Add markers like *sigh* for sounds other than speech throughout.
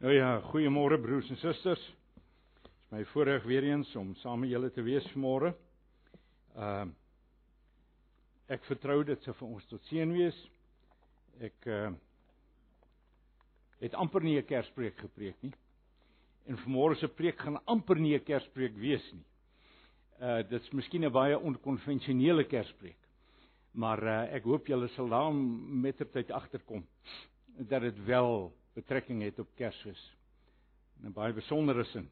Nou ja, goeiemôre broers en susters. Dit is my voorreg weer eens om saam met julle te wees vanmôre. Ehm uh, ek vertrou dit sou vir ons tot seën wees. Ek uh het amper nie 'n Kerspreek gepreek nie. En vanmôre se preek gaan amper nie 'n Kerspreek wees nie. Uh dit's miskien 'n baie onkonvensionele Kerspreek. Maar uh ek hoop julle sal daar met tyd agterkom dat dit wel betrekking het op Kersfees. In 'n baie besondere sin.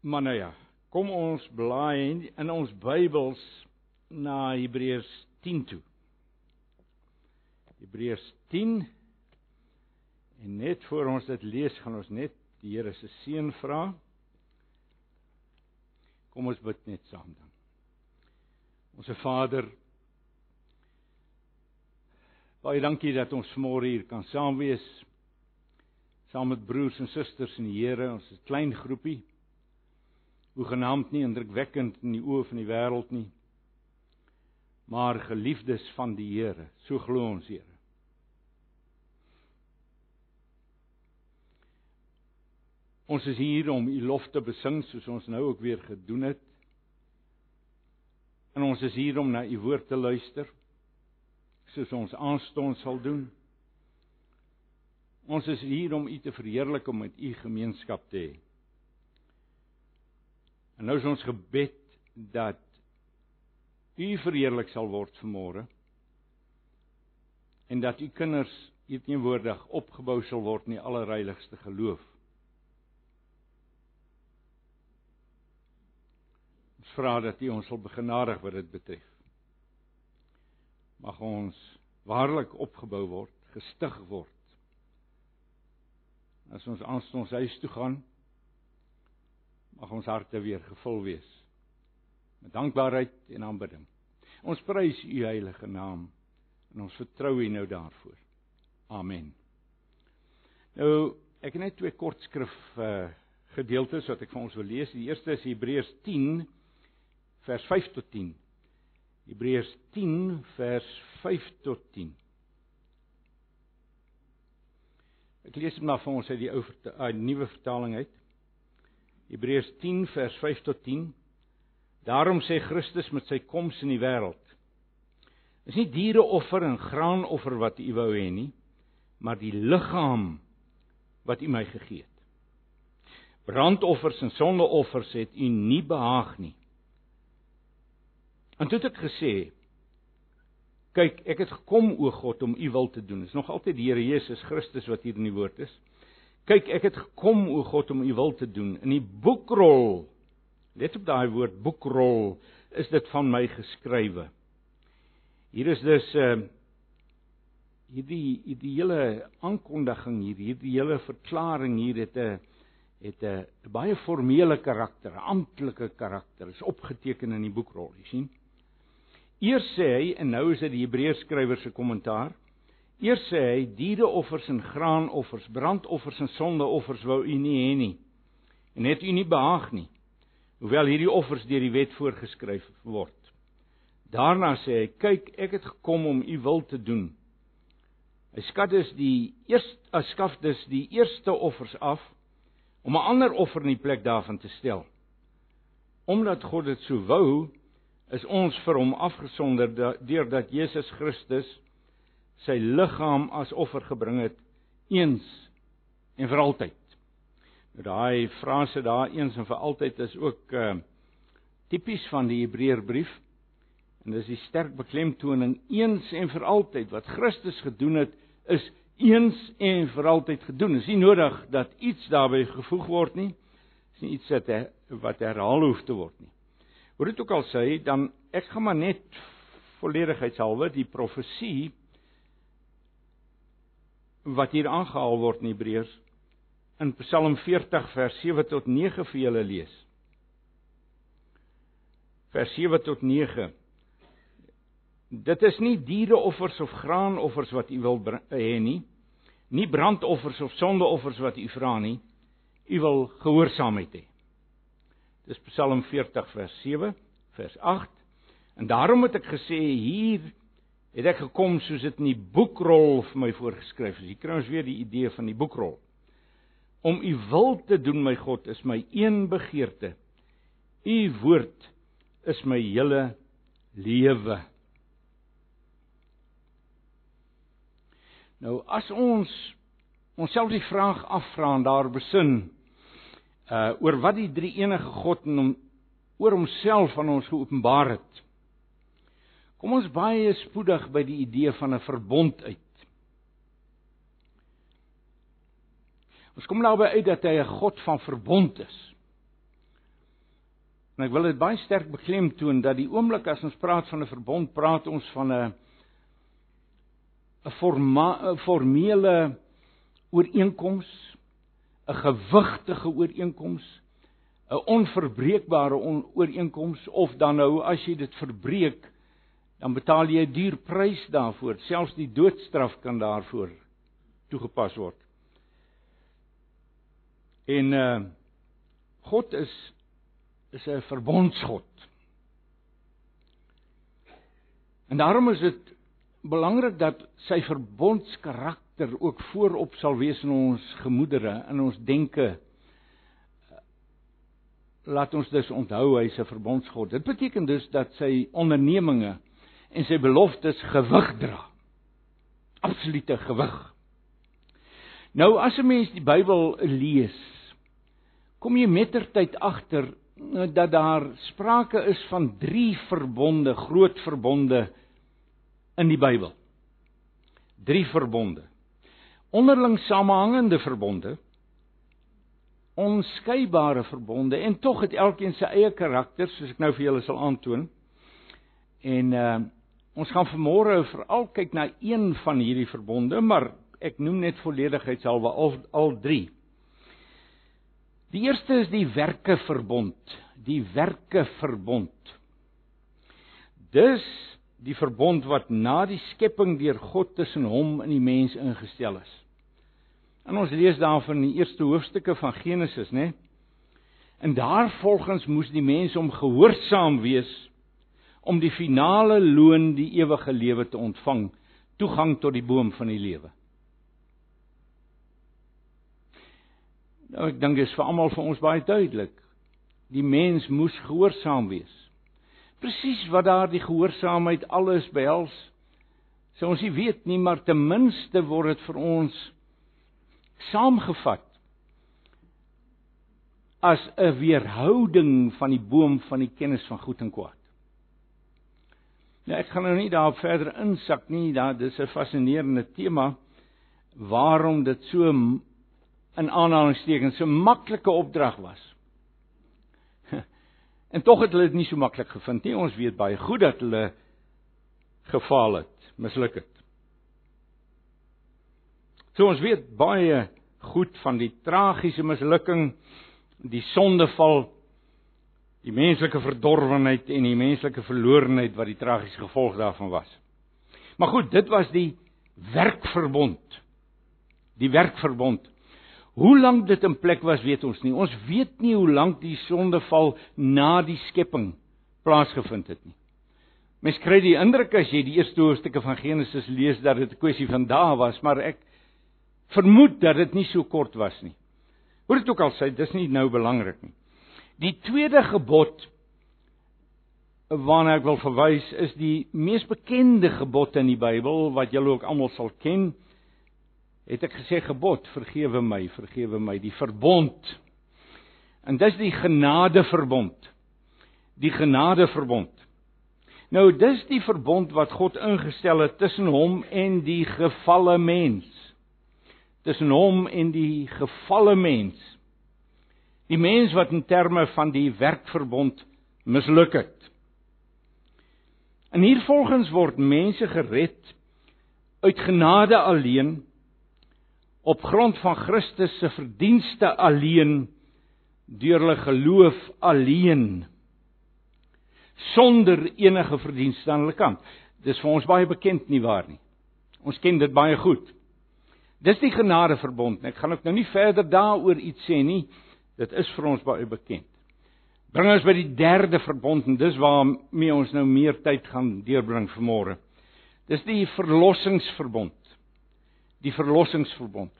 Maar nou ja, kom ons blaai in ons Bybels na Hebreërs 10 toe. Hebreërs 10 en net voor ons dit lees, gaan ons net die Here se seën vra. Kom ons bid net saam dan. Onse Vader Baie dankie dat ons môre hier kan saam wees saam met broers en susters in die Here. Ons is 'n klein groepie. Hoegenaamd nie indrukwekkend in die oë van die wêreld nie. Maar geliefdes van die Here. So glo ons, Here. Ons is hier om u lof te besing soos ons nou ook weer gedoen het. En ons is hier om na u woord te luister soos ons aanstonds sal doen. Ons is hier om U te verheerlik om met U gemeenskap te hê. En nou is ons gebed dat U verheerlik sal word vanmôre en dat U kinders hier teenwoordig opgebou sal word in die allerheiligste geloof. Ons vra dat U ons sal begenadig wat dit betref mag ons waarlik opgebou word, gestig word. As ons aanstonds huis toe gaan, mag ons harte weer gevul wees met dankbaarheid en aanbidding. Ons prys u heilige naam en ons vertrou u nou daarvoor. Amen. Nou, ek het net twee kort skrif uh gedeeltes wat ek vir ons wil lees. Die eerste is Hebreërs 10 vers 5 tot 10. Hebreërs 10 vers 5 tot 10. Ek lees dit maar vir ons uit die ou uh, nuwe vertaling uit. Hebreërs 10 vers 5 tot 10. Daarom sê Christus met sy koms in die wêreld: Is nie diereoffer en graanoffer wat u wou hê nie, maar die liggaam wat u my gegee het. Brandoffers en sondeoffers het u nie behaag nie. En toe het ek gesê: "Kyk, ek het gekom o God om u wil te doen." Dis nog altyd die Here Jesus Christus wat hier in die woord is. "Kyk, ek het gekom o God om u wil te doen." In die boekrol, let op daai woord boekrol, is dit van my geskrywe. Hier is dus 'n uh, hierdie hierdie hele aankondiging hier, hierdie hele verklaring hier het 'n het 'n baie formele karakter, amptelike karakter. Dit is opgeteken in die boekrol, jy sien. Eers sê hy en nou is dit die Hebreërs skrywer se kommentaar. Eers sê hy diereoffers en graanoffers, brandoffers en sondeoffers wou u nie hê nie. En het u nie behaag nie. Hoewel hierdie offers deur die wet voorgeskryf word. Daarna sê hy: "Kyk, ek het gekom om u wil te doen." Hy skat dus die eerste skaf dus die eerste offers af om 'n ander offer in die plek daarvan te stel. Omdat God dit so wou, is ons vir hom afgesonder deurdat Jesus Christus sy liggaam as offer gebring het eens en vir altyd. Nou daai frase daar eens en vir altyd is ook uh tipies van die Hebreërbrief en dis die sterk beklemtoning eens en vir altyd wat Christus gedoen het is eens en vir altyd gedoen. Dis nie nodig dat iets daarbey gevoeg word nie. Dis nie iets wat herhaal hoef te word nie. Hoe dit ook al sê, dan ek gaan maar net volledigheidshalwe die profesie wat hier aangehaal word in Hebreërs in Psalm 40 vers 7 tot 9 vir julle lees. Vers 7 tot 9. Dit is nie diereoffers of graanoffers wat u wil hê nie, nie brandoffers of sondeoffers wat u vra nie. U wil gehoorsaamheid hê. Dis Psalm 40 vers 7, vers 8. En daarom het ek gesê hier het ek gekom soos dit in die boekrol vir my voorgeskryf is. Hier kry ons weer die idee van die boekrol. Om u wil te doen, my God, is my een begeerte. U woord is my hele lewe. Nou as ons onsself die vraag afvra en daar besin uh oor wat die drie enige God in hom oor homself aan ons geopenbaar het. Kom ons baie spoedig by die idee van 'n verbond uit. Ons kom nou by uit dat hy 'n God van verbond is. En ek wil dit baie sterk beklemtoon dat die oomblik as ons praat van 'n verbond, praat ons van 'n 'n formele ooreenkoms, 'n gewigtige ooreenkoms, 'n onverbreekbare on ooreenkoms of dan nou as jy dit verbreek, dan betaal jy 'n duur prys daarvoor. Selfs die doodstraf kan daarvoor toegepas word. En uh God is is 'n verbondsgod. En daarom is dit belangrik dat sy verbondskarakter ook voorop sal wees in ons gemoedere, in ons denke. Laat ons dus onthou hy's 'n verbondsgod. Dit beteken dus dat sy ondernemings en sy beloftes gewig dra. Absolute gewig. Nou as 'n mens die Bybel lees, kom jy mettertyd agter dat daar sprake is van drie verbonde, groot verbonde in die Bybel. Drie verbonde. Onderling samehangende verbonde. Onskeibare verbonde en tog het elkeen sy eie karakter, soos ek nou vir julle sal aantoon. En uh ons gaan vanmôre veral kyk na een van hierdie verbonde, maar ek noem net volledigheidshalwe al al drie. Die eerste is die werke verbond, die werke verbond. Dis die verbond wat na die skepping deur God tussen hom en die mens ingestel is. En ons lees daarvan in die eerste hoofstukke van Genesis, né? En daarvolgens moes die mens hom gehoorsaam wees om die finale loon, die ewige lewe te ontvang, toegang tot die boom van die lewe. Nou ek dink dit is vir almal van ons baie duidelik. Die mens moes gehoorsaam wees presies wat daardie gehoorsaamheid alles behels. So ons nie weet nie, maar ten minste word dit vir ons saamgevat as 'n weerhouding van die boom van die kennis van goed en kwaad. Nou ek gaan nou nie daarop verder insak nie, daar dis 'n fascinerende tema waarom dit so in aanhalingstekens so maklike opdrag was. En tog het hulle dit nie so maklik gevind nie. Ons weet baie goed dat hulle gefaal het, misluk het. So ons weet baie goed van die tragiese mislukking, die sondeval, die menslike verdorwenheid en die menslike verlorenheid wat die tragiese gevolg daarvan was. Maar goed, dit was die werkverbond. Die werkverbond. Hoe lank dit in plek was, weet ons nie. Ons weet nie hoe lank die sondeval na die skepping plaasgevind het nie. Mens kry die indruk as jy die eerste hoofstukke van Genesis lees dat dit 'n kwessie van dae was, maar ek vermoed dat dit nie so kort was nie. Hoe dit ook al sê, dis nie nou belangrik nie. Die tweede gebod waarna ek wil verwys is die mees bekende gebod in die Bybel wat julle ook almal sal ken het ek gesê gebod, vergewe my, vergewe my, die verbond. En dis die genadeverbond. Die genadeverbond. Nou dis die verbond wat God ingestel het tussen hom en die gefalle mens. Tussen hom en die gefalle mens. Die mens wat in terme van die werkverbond misluk het. En hiervolgens word mense gered uit genade alleen op grond van Christus se verdienste alleen deur hulle geloof alleen sonder enige verdienste aan hulle kant. Dis vir ons baie bekend nie waar nie. Ons ken dit baie goed. Dis die genadeverbond. Ek gaan ook nou nie verder daaroor iets sê nie. Dit is vir ons baie bekend. Bring ons by die derde verbond en dis waarmee ons nou meer tyd gaan deurbring vanmôre. Dis die verlossingsverbond. Die verlossingsverbond.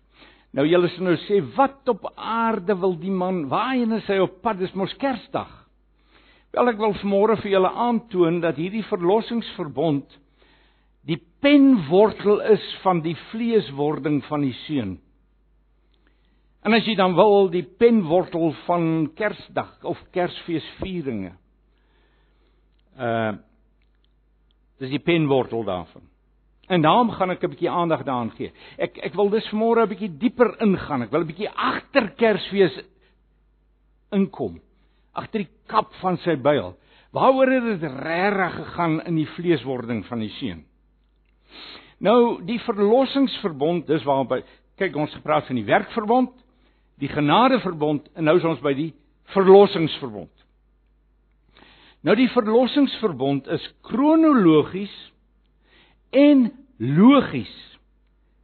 Nou julle sal nou sê wat op aarde wil die man? Waarheen is hy op pad? Dis mos Kersdag. Wel ek wil vanmôre vir julle aandoon dat hierdie verlossingsverbond die penwortel is van die vleeswording van die seun. En as jy dan wil die penwortel van Kersdag of Kersfeesvieringe. Uh dis die penwortel daarvan. En daarom gaan ek 'n bietjie aandag daaraan gee. Ek ek wil dus vanmôre 'n bietjie dieper ingaan. Ek wil 'n bietjie agter Kersfees inkom. Agter die kap van sy byl. Waaroor het dit regtig gegaan in die vleeswording van die seun? Nou, die verlossingsverbond, dis waarop kyk ons gepraat van die werkverbond, die genadeverbond en nou is ons by die verlossingsverbond. Nou die verlossingsverbond is kronologies en logies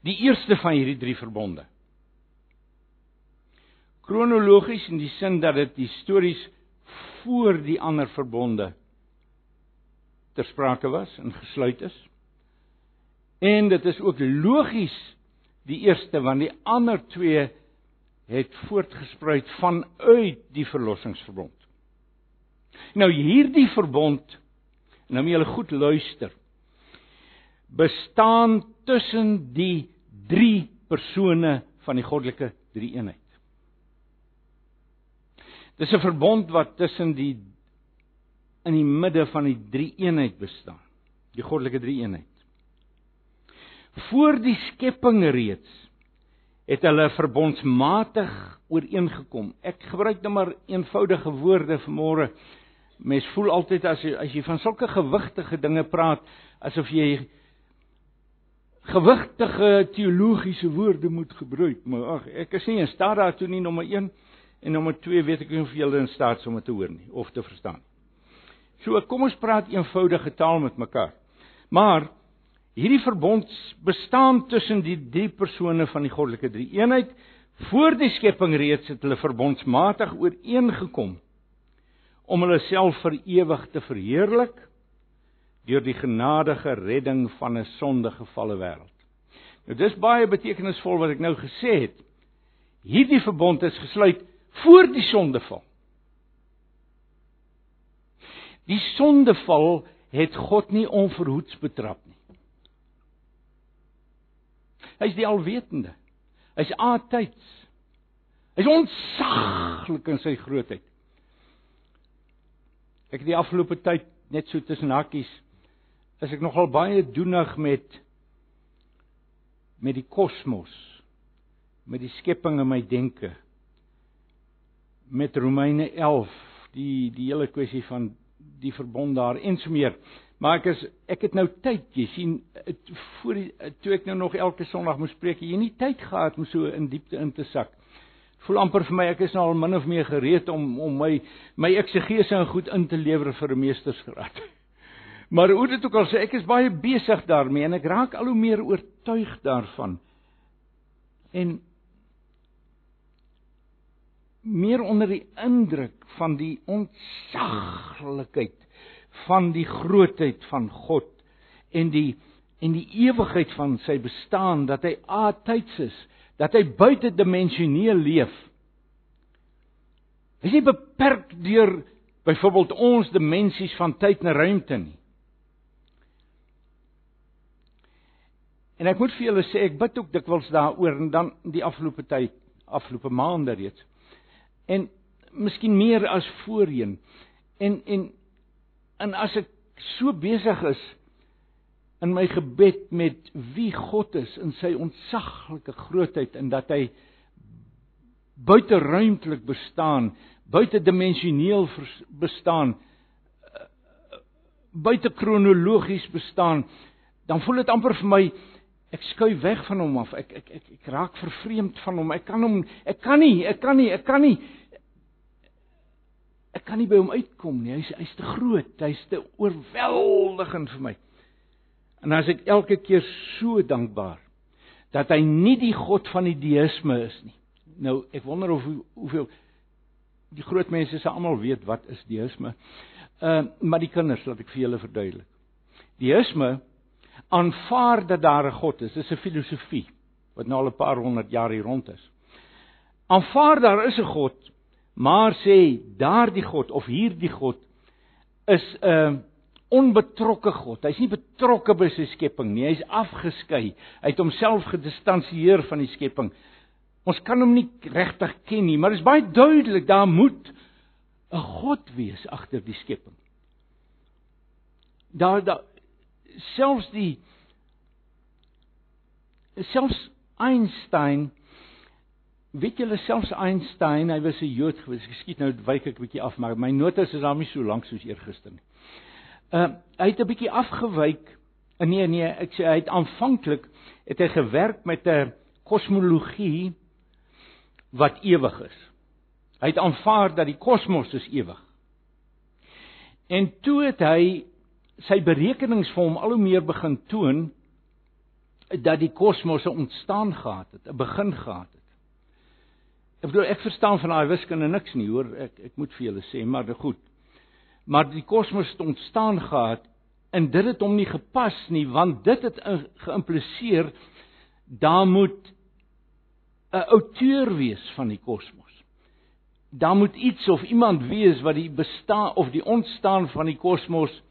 die eerste van hierdie drie verbonde. Kronologies in die sin dat dit histories voor die ander verbonde ter sprake was en gesluit is. En dit is ook logies die eerste want die ander twee het voortgespruit vanuit die verlossingsverbond. Nou hierdie verbond nou moet julle goed luister bestaan tussen die drie persone van die goddelike drie-eenheid. Dis 'n verbond wat tussen die in die midde van die drie-eenheid bestaan, die goddelike drie-eenheid. Voor die skepping reeds het hulle verbondsmatig ooreengekom. Ek gebruik nou maar eenvoudige woorde vanmôre. Mens voel altyd as jy as jy van sulke gewigtige dinge praat asof jy gewigtige teologiese woorde moet gebruik, maar ag, ek is nie in staat daartoe nie nommer 1 en nommer 2 weet ek nie of julle in staat is om dit te hoor nie of te verstaan. So kom ons praat eenvoudige taal met mekaar. Maar hierdie verbond bestaan tussen die drie persone van die goddelike drie-eenheid. Voor die skepping reeds het hulle verbondsmatig ooreengekom om hulle self vir ewig te verheerlik deur die genadige redding van 'n sondegevalle wêreld. Nou dis baie betekenisvol wat ek nou gesê het. Hierdie verbond is gesluit voor die sondeval. Die sondeval het God nie onverhoeds betrap nie. Hy's die alwetende. Hy's altyds. Hy's onsaglik in sy grootheid. Ek het die afgelope tyd net so tussen hakkies is ek nogal baie doenig met met die kosmos, met die skepping in my denke. Met Romeine 11, die die hele kwessie van die verbond daar en so meer. Maar ek is ek het nou tyd, jy sien, voor die toe ek nou nog elke Sondag moes preek, jy nie tyd gehad om so in diepte in te sak. Voel amper vir my ek is nou al min of meer gereed om om my my eksegese en goed in te lewer vir 'n meestersgraad. *laughs* Maar hoe dit ook al sê, ek is baie besig daarmee en ek raak al hoe meer oortuig daarvan. En meer onder die indruk van die ontsaglikheid van die grootheid van God en die en die ewigheid van sy bestaan dat hy atyds is, dat hy buitedimensioneel leef. Hy is nie beperk deur byvoorbeeld ons dimensies van tyd en ruimte nie. En ek moet vir julle sê ek bid ook dikwels daaroor en dan die afgelope tyd, afgelope maande reeds. En miskien meer as voorheen. En en en as ek so besig is in my gebed met wie God is in sy ontsaglike grootheid en dat hy buite ruimtelik bestaan, buite dimensioneel bestaan, buite kronologies bestaan, dan voel dit amper vir my ek skuif weg van hom af. Ek ek ek ek raak vervreemd van hom. Ek kan hom ek kan nie, ek kan nie, ek kan nie ek kan nie by hom uitkom nie. Hy's hy's te groot. Hy's te oorweldigend vir my. En as ek elke keer so dankbaar dat hy nie die god van die deïsme is nie. Nou, ek wonder of hoeveel die groot mense se almal weet wat is deïsme. Ehm uh, maar die kinders laat ek vir julle verduidelik. Deïsme aanvaar dat daar 'n God is. Dis 'n filosofie wat nou al 'n paar honderd jaar hier rond is. Aanvaar daar is 'n God, maar sê daardie God of hierdie God is 'n uh, onbetrokke God. Hy's nie betrokke by sy skepping nie. Hy's afgeskei. Hy het homself gedistansieer van die skepping. Ons kan hom nie regtig ken nie, maar dit is baie duidelik daar moet 'n God wees agter die skepping. Daar daar selfs die selfs Einstein weet julle selfs Einstein, hy was 'n Jood gewees. Ek skiet nou wyk ek 'n bietjie af, maar my notas is daar nie so lank soos eergister nie. Uh hy het 'n bietjie afgewyk. Uh, nee nee, ek sê hy het aanvanklik het hy gewerk met 'n kosmologie wat ewig is. Hy het aanvaar dat die kosmos is ewig. En toe het hy sy berekenings vir hom al hoe meer begin toon dat die kosmos 'n ontstaan gehad het, 'n begin gehad het. Ek bedoel ek verstaan van daai wiskunde niks nie, hoor, ek ek moet vir julle sê, maar goed. Maar die kosmos het ontstaan gehad en dit het hom nie gepas nie, want dit het geïmpliseer daar moet 'n outeur wees van die kosmos daar moet iets of iemand wees wat die bestaan of die ontstaan van die kosmos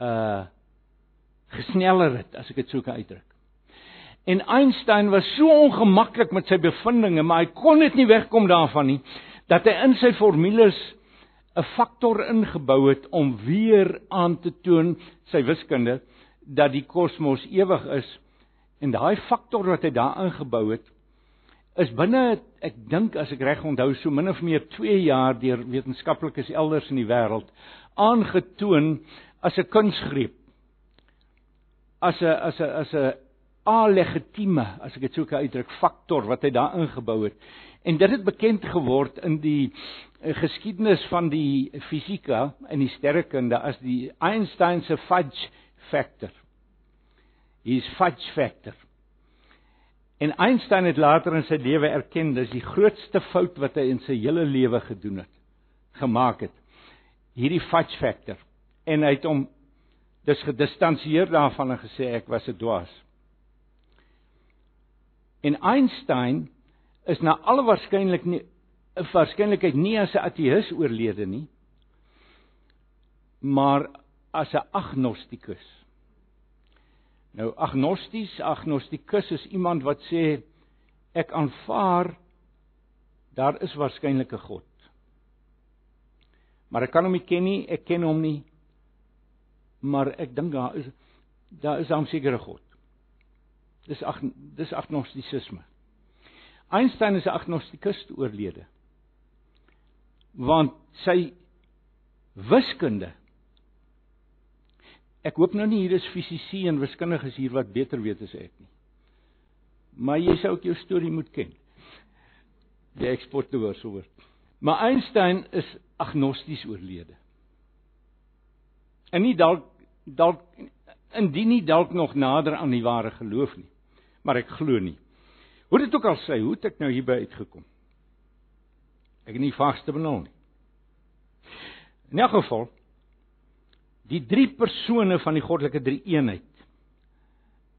uh gesneller het as ek dit sou kan uitdruk. En Einstein was so ongemaklik met sy bevindinge, maar hy kon dit nie wegkom daarvan nie dat hy in sy formules 'n faktor ingebou het om weer aan te toon sy wiskunde dat die kosmos ewig is en daai faktor wat hy daar ingebou het is binne ek dink as ek reg onthou so min of meer 2 jaar deur wetenskaplikes elders in die wêreld aangetoon as 'n kunsgreep as 'n as 'n as 'n alegitieme as ek dit sou kan uitdruk faktor wat hy daar ingebou het en dit het bekend geword in die eh, geskiedenis van die fisika en die sterrekunde as die Einstein se fudge factor is fudge factor En Einstein het later in sy lewe erken dis die grootste fout wat hy in sy hele lewe gedoen het, gemaak het. Hierdie fudge factor. En hy het hom dis gedistansieer daarvan en gesê ek was 'n dwaas. En Einstein is na alle waarskynlik nie 'n waarskynlikheid nie as 'n ateïs oorlede nie, maar as 'n agnostikus. Nou agnosties, agnostikus is iemand wat sê ek aanvaar daar is waarskynlik 'n God. Maar ek kan hom nie ken nie, ek ken hom nie. Maar ek dink daar is daar is 'n sekere God. Dis ag dis agnostisisme. Einstein is 'n agnostikus oorlede. Want sy wiskunde Ek hoop nou nie hier is fisici en wiskundiges hier wat beter weet as ek nie. Maar jy sou ook jou storie moet ken. Die eksporteur sou word. Maar Einstein is agnosties oorlede. En nie dalk dalk indien nie dalk nog nader aan die ware geloof nie. Maar ek glo nie. Hoe dit ook al sê, hoe het ek nou hierby uitgekom? Ek het nie vaste benul nie. In elk geval Die drie persone van die goddelike drie-eenheid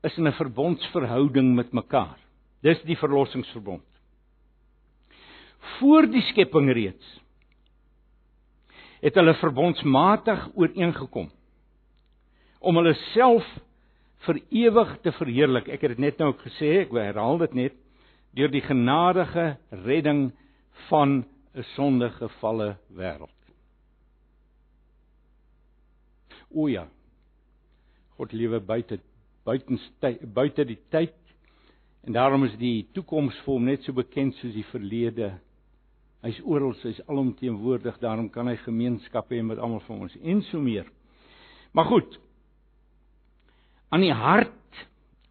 is in 'n verbondsverhouding met mekaar. Dis die verlossingsverbond. Voor die skepping reeds het hulle verbondsmatig ooreengekom om hulle self vir ewig te verheerlik. Ek het dit net nou gesê, ek herhaal dit net deur die genadige redding van 'n sondegevalle wêreld. O ja. God lewe buite buite buite die tyd en daarom is die toekoms vir hom net so bekend soos die verlede. Hy's oral, hy's alomteenwoordig, daarom kan hy gemeenskap hê met almal van ons en so meer. Maar goed. Aan die hart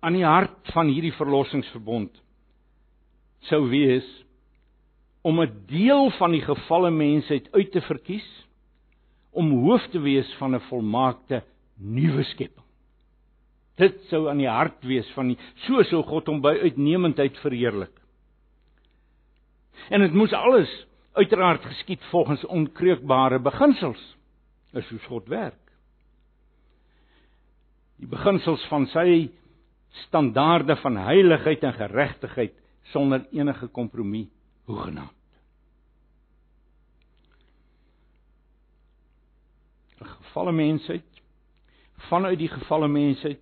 aan die hart van hierdie verlossingsverbond sou wees om 'n deel van die gefalle mensheid uit te verkies om hoof te wees van 'n volmaakte nuwe skepping. Dit sou aan die hart wees van die so sou God hom by uitnemendheid verheerlik. En dit moes alles uiteraard geskied volgens onkreukbare beginsels. Is hoe God werk. die beginsels van sy standaarde van heiligheid en geregtigheid sonder enige kompromie hoegenaamd. 'n Gevalle mensheid vanuit die gevalle mensheid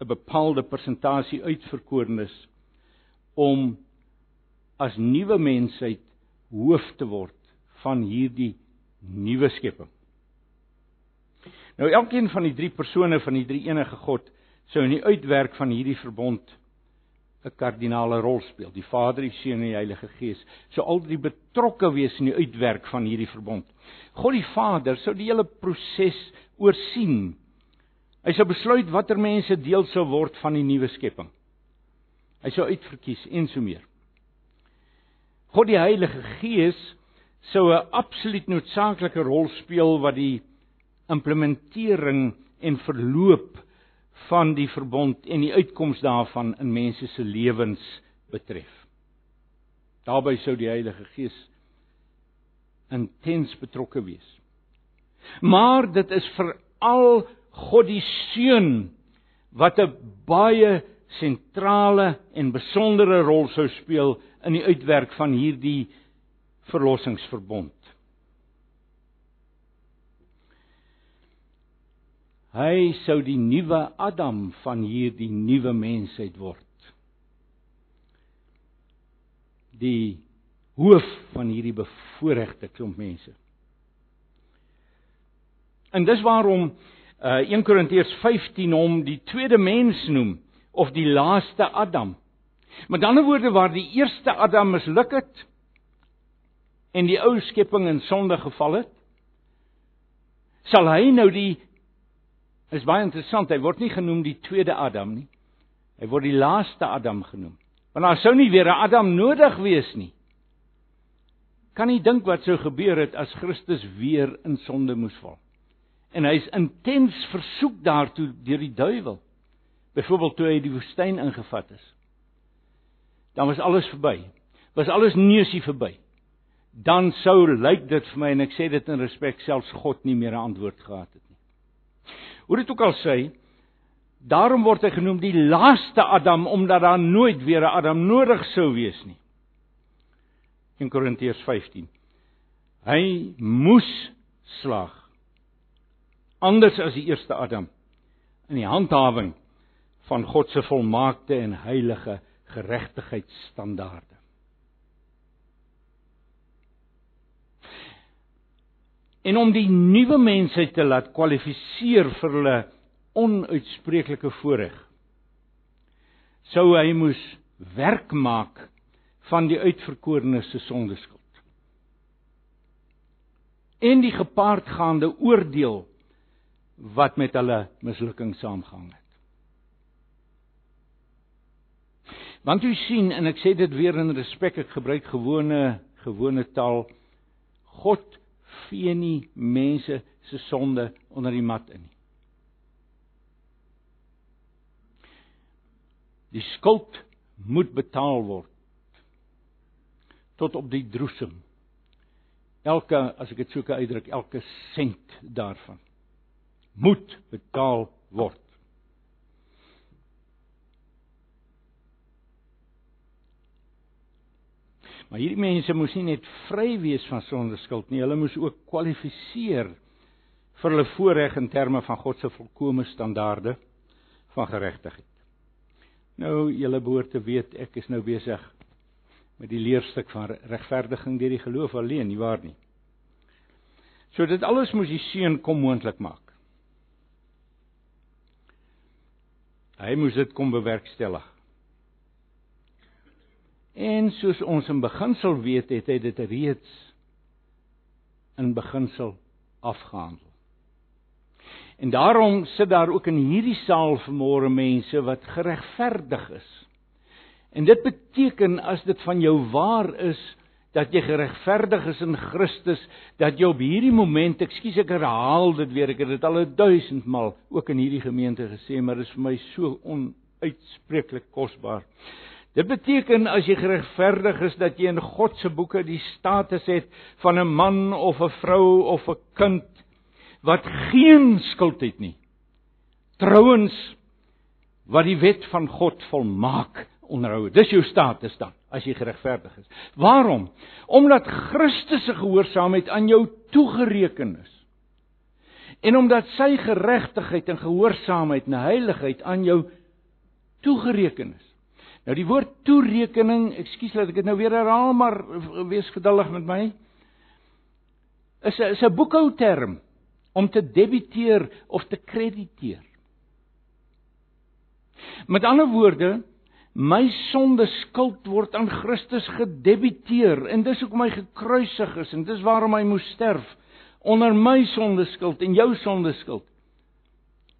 'n bepaalde persentasie uitverkorenes om as nuwe mensheid hoof te word van hierdie nuwe skepping. Nou elkeen van die drie persone van die drie enige God sou in die uitwerk van hierdie verbond 'n kardinale rol speel. Die Vader, die Seun en die Heilige Gees sou altyd betrokke wees in die uitwerk van hierdie verbond. God die Vader sou die hele proses oorsien Hy sou besluit watter mense deel sou word van die nuwe skepping. Hy sou uitverkies en so meer. God die Heilige Gees sou 'n absoluut noodsaaklike rol speel wat die implementering en verloop van die verbond en die uitkoms daarvan in mense se lewens betref. Daarbey sou die Heilige Gees intens betrokke wees. Maar dit is veral God die Seun wat 'n baie sentrale en besondere rol sou speel in die uitwerk van hierdie verlossingsverbond. Hy sou die nuwe Adam van hierdie nuwe mensheid word. Die hoof van hierdie bevoorregte klomp mense. En dis waarom uh 1 Korintiërs 15 hom die tweede mens noem of die laaste Adam. Met ander woorde waar die eerste Adam misluk het en die ou skepping in sonde geval het, sal hy nou die is baie interessant, hy word nie genoem die tweede Adam nie. Hy word die laaste Adam genoem. Want daar sou nie weer 'n Adam nodig wees nie. Kan nie dink wat sou gebeur het as Christus weer in sonde moes val en hy's intens versoek daartoe deur die duiwel. Byvoorbeeld toe hy die woestyn ingevat is. Dan was alles verby. Was alles neusie verby. Dan sou lyk dit vir my en ek sê dit in respek selfs God nie meer 'n antwoord gehad het nie. Hoe dit ook al sê, daarom word hy genoem die laaste Adam omdat daar nooit weer 'n Adam nodig sou wees nie. In Korintiërs 15. Hy moes slag anders as die eerste Adam in die handhawing van God se volmaakte en heilige geregtigheidsstandaarde. En om die nuwe mensheid te laat kwalifiseer vir hulle onuitspreeklike voorreg sou hy moes werk maak van die uitverkorenes se sondeskuld. En die gepaardgaande oordeel wat met hulle mislukking saamgehang het. Want u sien en ek sê dit weer in respek ek gebruik gewone gewone taal God vee nie mense se sonde onder die mat in nie. Die skuld moet betaal word tot op die droesem. Elke as ek dit sou kan uitdruk, elke sent daarvan moet betaal word. Maar hierdie mense moes nie net vry wees van sondeskuld nie, hulle moes ook kwalifiseer vir hulle voorreg in terme van God se volkomme standaarde van geregtigheid. Nou julle behoort te weet ek is nou besig met die leerstuk van regverdiging deur die geloof alleen, nie waar nie? So dit alles moes die seun kom moontlik maak. Hy moes dit kom bewerkstellig. En soos ons in beginsel weet, het hy dit reeds in beginsel afgehandel. En daarom sit daar ook in hierdie saal vanmôre mense wat geregverdig is. En dit beteken as dit van jou waar is, dat jy geregverdig is in Christus, dat jy op hierdie oomblik, ekskuus ek herhaal dit weer, ek het dit al 1000 maal ook in hierdie gemeente gesê, maar dit is vir my so onuitspreeklik kosbaar. Dit beteken as jy geregverdig is dat jy in God se boeke die status het van 'n man of 'n vrou of 'n kind wat geen skuld het nie. Trouens wat die wet van God volmaak onderhou. Dis jou status dan as jy geregverdig is. Waarom? Omdat Christus se gehoorsaamheid aan jou toegereken is. En omdat sy geregtigheid en gehoorsaamheid en heiligheid aan jou toegereken is. Nou die woord toerekening, ekskuus dat ek dit nou weer herhaal, maar wees geduldig met my. Is 'n is 'n boekhouterm om te debiteer of te krediteer. Met ander woorde, my sonde skuld word aan Christus gedebiteer en dis hoekom hy gekruisig is en dis waarom hy moes sterf onder my sonde skuld en jou sonde skuld.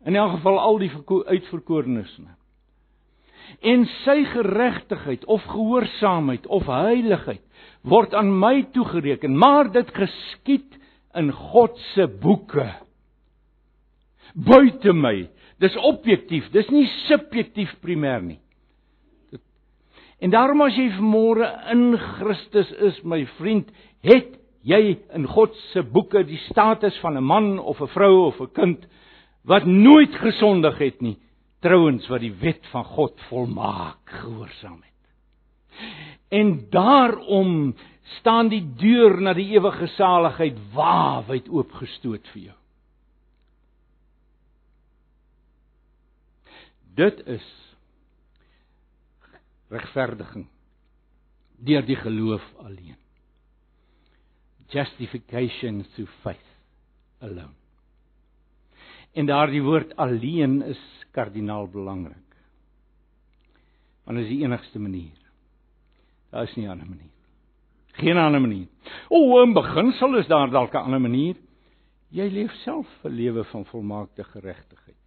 In elk geval al die uitverkorenes. En sy geregtigheid of gehoorsaamheid of heiligheid word aan my toegereken, maar dit geskied in God se boeke. Buite my. Dis objektief, dis nie subjektief primêr nie. En daarom as jy vanmôre in Christus is, my vriend, het jy in God se boeke die status van 'n man of 'n vrou of 'n kind wat nooit gesondig het nie, trouens wat die wet van God volmaak gehoorsaam het. En daarom staan die deur na die ewige saligheid waawyd oopgestoot vir jou. Dit is regverdiging deur die geloof alleen justification through faith alone. En daardie woord alleen is kardinaal belangrik. Want dit is die enigste manier. Daar is nie 'n ander manier. Geen ander manier. O, in beginsel is daar dalk 'n ander manier. Jy leef self 'n lewe van volmaakte geregtigheid.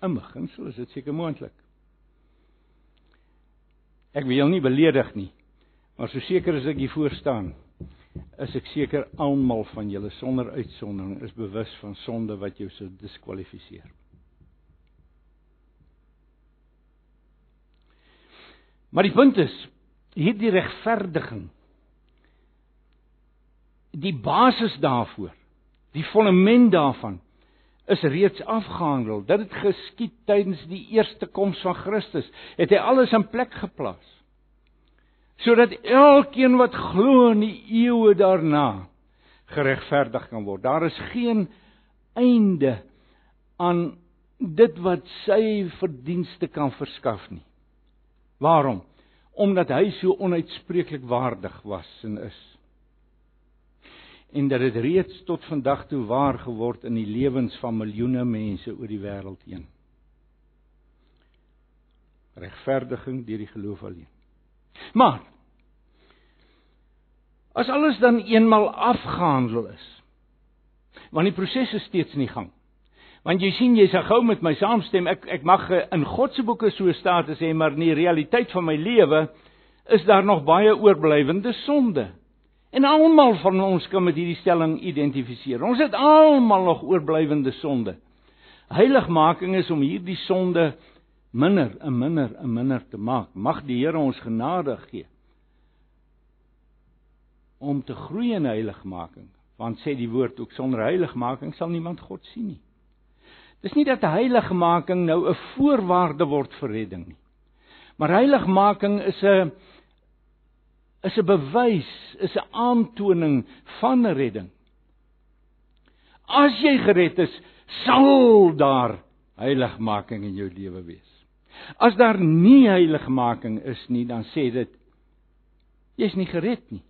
In beginsel is dit seker moontlik. Ek wil nie beledig nie. Maar so seker as ek hier voor staan, is ek seker almal van julle sonder uitsondering is bewus van sonde wat jou sou diskwalifiseer. Maar die punt is, hierdie regverdiging die basis daarvoor, die fondament daarvan is reeds afgehandel. Dit het geskied tydens die eerste koms van Christus. Het hy alles in plek geplaas sodat elkeen wat glo in die eeue daarna geregverdig kan word. Daar is geen einde aan dit wat sy verdienste kan verskaf nie. Waarom? Omdat hy so onuitspreeklik waardig was en is. En dat dit reeds tot vandag toe waar geword in die lewens van miljoene mense oor die wêreld heen. Regverdiging deur die geloof alleen. Maar as alles dan eenmal afgehandel is, want die proses is steeds in die gang. Want jy sien jy sê gou met my saamstem, ek ek mag in God se boeke so staan te sê, maar in die realiteit van my lewe is daar nog baie oorblywende sonde. En almal van ons kan met hierdie stelling identifiseer. Ons het almal nog oorblywende sonde. Heiligmaking is om hierdie sonde minder en minder en minder te maak. Mag die Here ons genade gee om te groei in heiligmaking, want sê die woord ook sonder heiligmaking sal niemand God sien nie. Dis nie dat heiligmaking nou 'n voorwaarde word vir redding nie. Maar heiligmaking is 'n is 'n bewys, is 'n aantoning van redding. As jy gered is, sal daar heiligmaking in jou lewe wees. As daar nie heiligmaking is nie, dan sê dit jy's nie gered nie.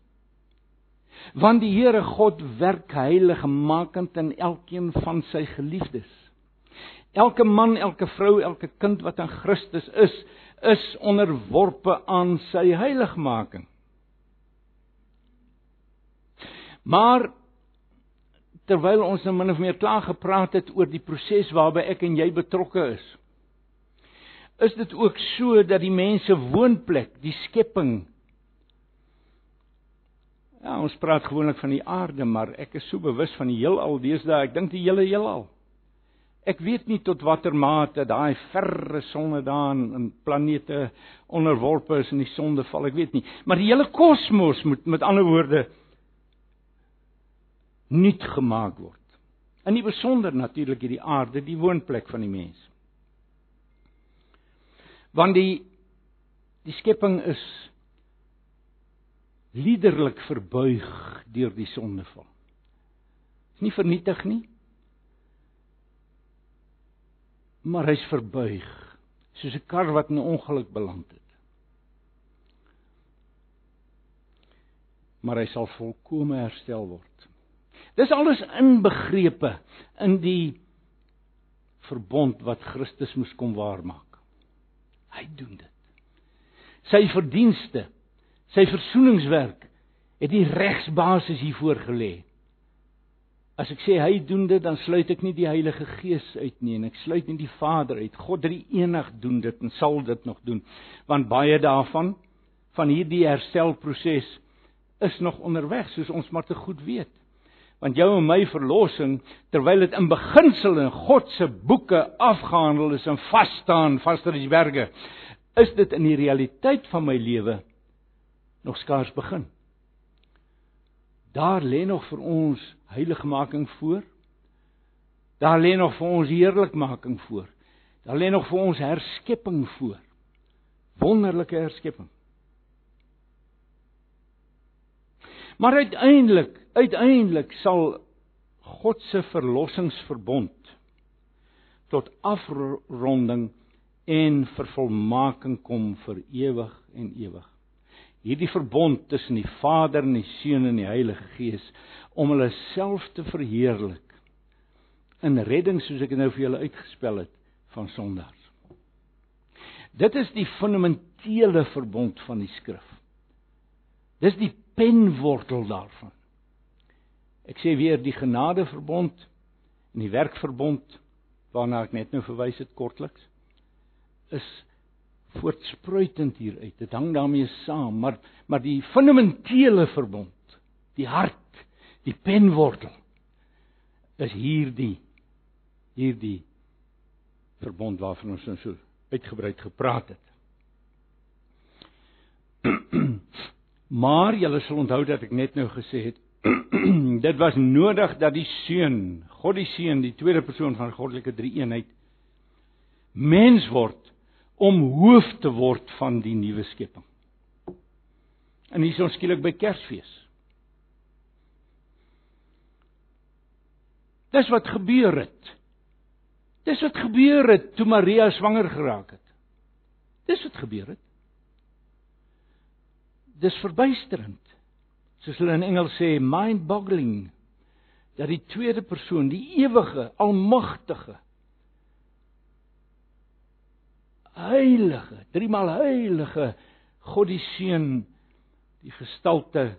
Want die Here God werk heiligmakend in elkeen van sy geliefdes. Elke man, elke vrou, elke kind wat in Christus is, is onderworpe aan sy heiligmaking. Maar terwyl ons nou min of meer klaar gepraat het oor die proses waarby ek en jy betrokke is, is dit ook so dat die mense woonplek, die skepping Ja, ons praat gewoonlik van die aarde, maar ek is so bewus van die heelal deesdae. Ek dink die hele heelal. Ek weet nie tot watter mate daai verre sonne daan in planete onderworpe is in die sondeval, ek weet nie. Maar die hele kosmos moet met ander woorde nuut gemaak word. In die besonder natuurlik hierdie aarde, die woonplek van die mens. Want die die skepping is liderlik verbuig deur die sondeval. Is nie vernietig nie. Maar hy's verbuig soos 'n kar wat in 'n ongeluk beland het. Maar hy sal volkome herstel word. Dis alles inbegrepe in die verbond wat Christus moes kom waarmaak. Hy doen dit. Sy verdienste sy versoeningswerk het die regsbasis hiervoor gelê. As ek sê hy doen dit, dan sluit ek nie die Heilige Gees uit nie en ek sluit nie die Vader uit. God drie enig doen dit en sal dit nog doen. Want baie daarvan van hierdie herstelproses is nog onderweg, soos ons maar te goed weet. Want jou en my verlossing, terwyl dit in beginsel in God se boeke afgehandel is en vas staan, vaster as die berge, is dit in die realiteit van my lewe nog skaars begin. Daar lê nog vir ons heiligmaking voor. Daar lê nog vir ons heerlikmaking voor. Daar lê nog vir ons herskepping voor. Wonderlike herskepping. Maar uiteindelik, uiteindelik sal God se verlossingsverbond tot afronding en vervolmaking kom vir ewig en ewig hierdie verbond tussen die Vader en die Seun en die Heilige Gees om hulle self te verheerlik in redding soos ek nou vir julle uitgespel het van sondaars. Dit is die fundamentele verbond van die skrif. Dis die penwortel daarvan. Ek sê weer die genadeverbond en die werkverbond waarna ek net nou verwys het kortliks is voortspruitend hieruit. Dit hang daarmee saam, maar maar die fundamentele verbond, die hart, die penwortel is hierdie hierdie verbond waarvan ons nou so uitgebrei gepraat het. *clears throat* maar julle sal onthou dat ek net nou gesê het *clears throat* dit was nodig dat die seun, God die seun, die tweede persoon van goddelike drie eenheid mens word om hoof te word van die nuwe skepping. En hier is ons skielik by Kersfees. Dis wat gebeur het. Dis wat gebeur het toe Maria swanger geraak het. Dis wat gebeur het. Dis verbuisterend. Soos hulle in Engels sê, mind-boggling dat die tweede persoon, die ewige, almagtige heilige, driemaal heilige God die Seun die gestalte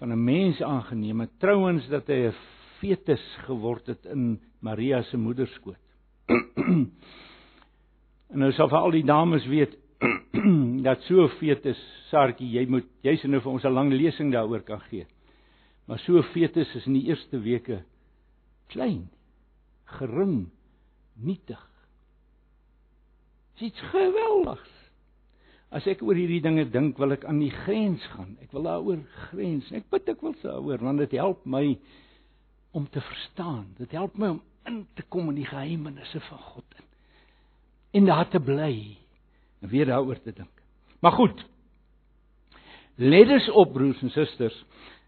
van 'n mens aangeneem het trouens dat hy 'n fetus geword het in Maria se moederskoot. *clears throat* en nou sal vir al die dames weet *clears throat* dat so fetus, Sartjie, jy moet jy's nou vir ons 'n lang lesing daaroor kan gee. Maar so fetus is in die eerste weke klein, gering, nietig iets geweldigs. As ek oor hierdie dinge dink, wil ek aan die grens gaan. Ek wil daaroor grens. Ek bid ek wil daaroor want dit help my om te verstaan. Dit help my om in te kom in die geheimenisse van God in. En daar te bly weer daaroor te dink. Maar goed. Let ons op broers en susters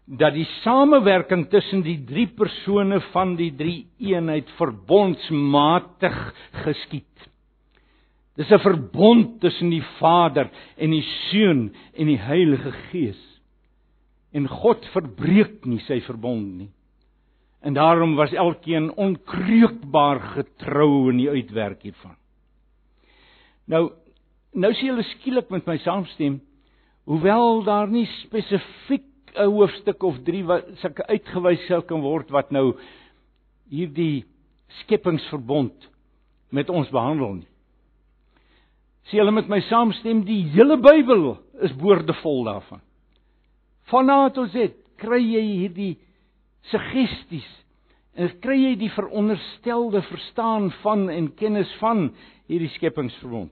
dat die samewerking tussen die drie persone van die drie eenheid verbondsmatig geskied. Dis 'n verbond tussen die Vader en die Seun en die Heilige Gees. En God verbreek nie sy verbond nie. En daarom was elkeen onkreukbaar getrou in die uitwerk hiervan. Nou nou sien julle skielik met my saamstem, hoewel daar nie spesifiek 'n hoofstuk of 3 wat sulke uitgewys sou kan word wat nou hierdie skepingsverbond met ons behandel nie. Sê hulle met my saamstem, die hele Bybel is boordevol daarvan. Van A tot Z kry jy hierdie suggesties en kry jy die veronderstelde verstaan van en kennis van hierdie skepingsverbond.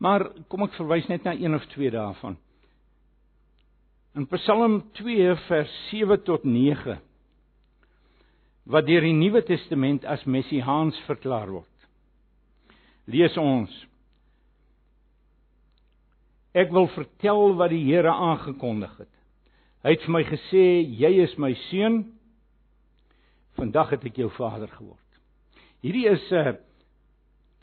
Maar kom ek verwys net na een of twee daarvan. In Psalm 2 vers 7 tot 9 wat deur die Nuwe Testament as messiaans verklaar word. Lees ons. Ek wil vertel wat die Here aangekondig het. Hy het vir my gesê, "Jy is my seun. Vandag het ek jou vader geword." Hierdie is 'n uh, eh,